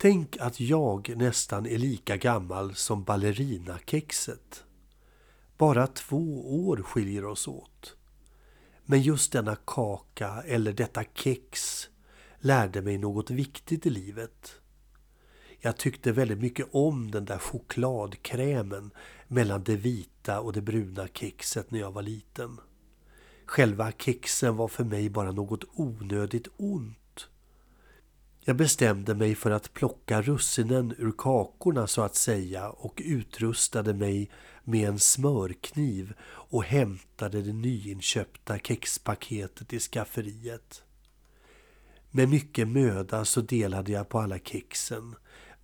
Tänk att jag nästan är lika gammal som ballerinakexet. Bara två år skiljer oss åt. Men just denna kaka eller detta kex lärde mig något viktigt i livet. Jag tyckte väldigt mycket om den där chokladkrämen mellan det vita och det bruna kexet när jag var liten. Själva kexen var för mig bara något onödigt ont. Jag bestämde mig för att plocka russinen ur kakorna så att säga och utrustade mig med en smörkniv och hämtade det nyinköpta kexpaketet i skafferiet. Med mycket möda så delade jag på alla kexen,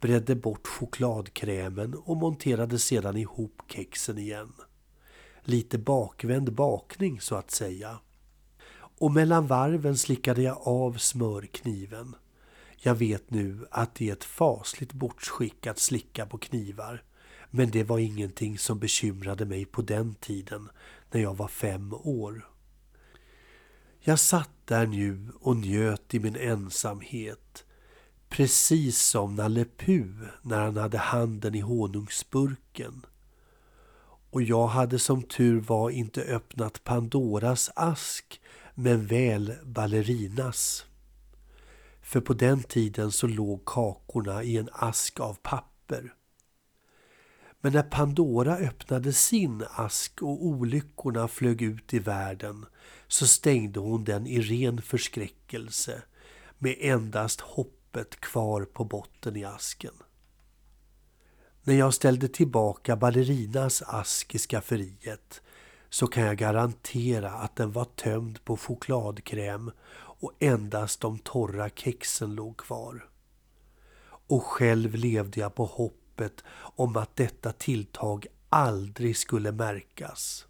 bredde bort chokladkrämen och monterade sedan ihop kexen igen. Lite bakvänd bakning så att säga. Och mellan varven slickade jag av smörkniven. Jag vet nu att det är ett fasligt bortskick att slicka på knivar. Men det var ingenting som bekymrade mig på den tiden när jag var fem år. Jag satt där nu och njöt i min ensamhet. Precis som Nalle Puh när han hade handen i honungsburken. Och jag hade som tur var inte öppnat Pandoras ask men väl ballerinas. För på den tiden så låg kakorna i en ask av papper. Men när Pandora öppnade sin ask och olyckorna flög ut i världen så stängde hon den i ren förskräckelse med endast hoppet kvar på botten i asken. När jag ställde tillbaka ballerinas ask i skafferiet så kan jag garantera att den var tömd på chokladkräm och endast de torra kexen låg kvar. Och själv levde jag på hoppet om att detta tilltag aldrig skulle märkas.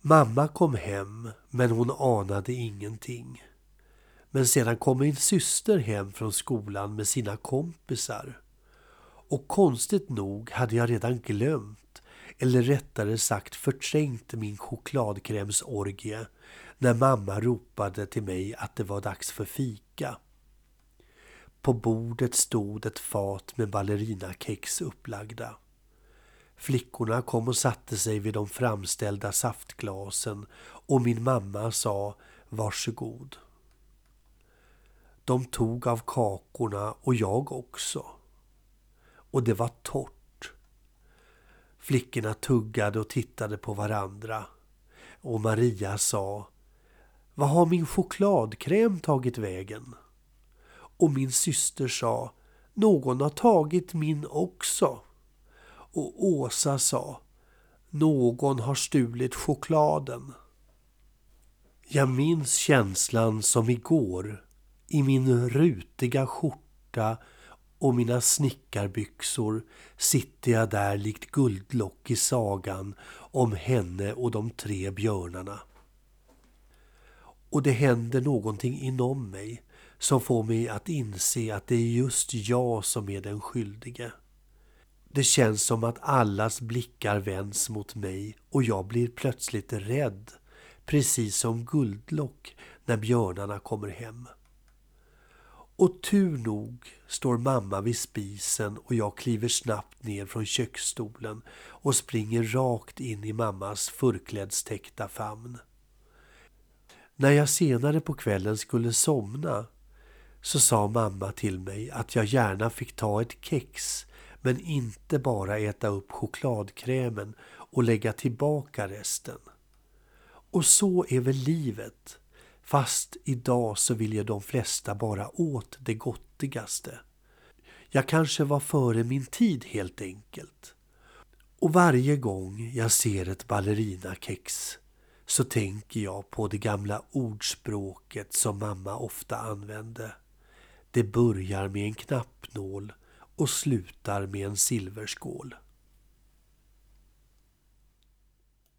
Mamma kom hem, men hon anade ingenting. Men sedan kom min syster hem från skolan med sina kompisar. Och konstigt nog hade jag redan glömt, eller rättare sagt förträngt min chokladkrämsorgie när mamma ropade till mig att det var dags för fika. På bordet stod ett fat med ballerinakex upplagda. Flickorna kom och satte sig vid de framställda saftglasen och min mamma sa varsågod. De tog av kakorna och jag också. Och det var torrt. Flickorna tuggade och tittade på varandra. Och Maria sa Vad har min chokladkräm tagit vägen? Och min syster sa Någon har tagit min också och Åsa sa Någon har stulit chokladen. Jag minns känslan som igår i min rutiga skjorta och mina snickarbyxor sitter jag där likt guldlock i sagan om henne och de tre björnarna. Och det händer någonting inom mig som får mig att inse att det är just jag som är den skyldige. Det känns som att allas blickar vänds mot mig och jag blir plötsligt rädd, precis som Guldlock när björnarna kommer hem. Och tur nog står mamma vid spisen och jag kliver snabbt ner från köksstolen och springer rakt in i mammas förklädstäckta famn. När jag senare på kvällen skulle somna så sa mamma till mig att jag gärna fick ta ett kex men inte bara äta upp chokladkrämen och lägga tillbaka resten. Och så är väl livet, fast idag så vill de flesta bara åt det gottigaste. Jag kanske var före min tid helt enkelt. Och varje gång jag ser ett ballerinakex så tänker jag på det gamla ordspråket som mamma ofta använde. Det börjar med en knappnål och slutar med en silverskål.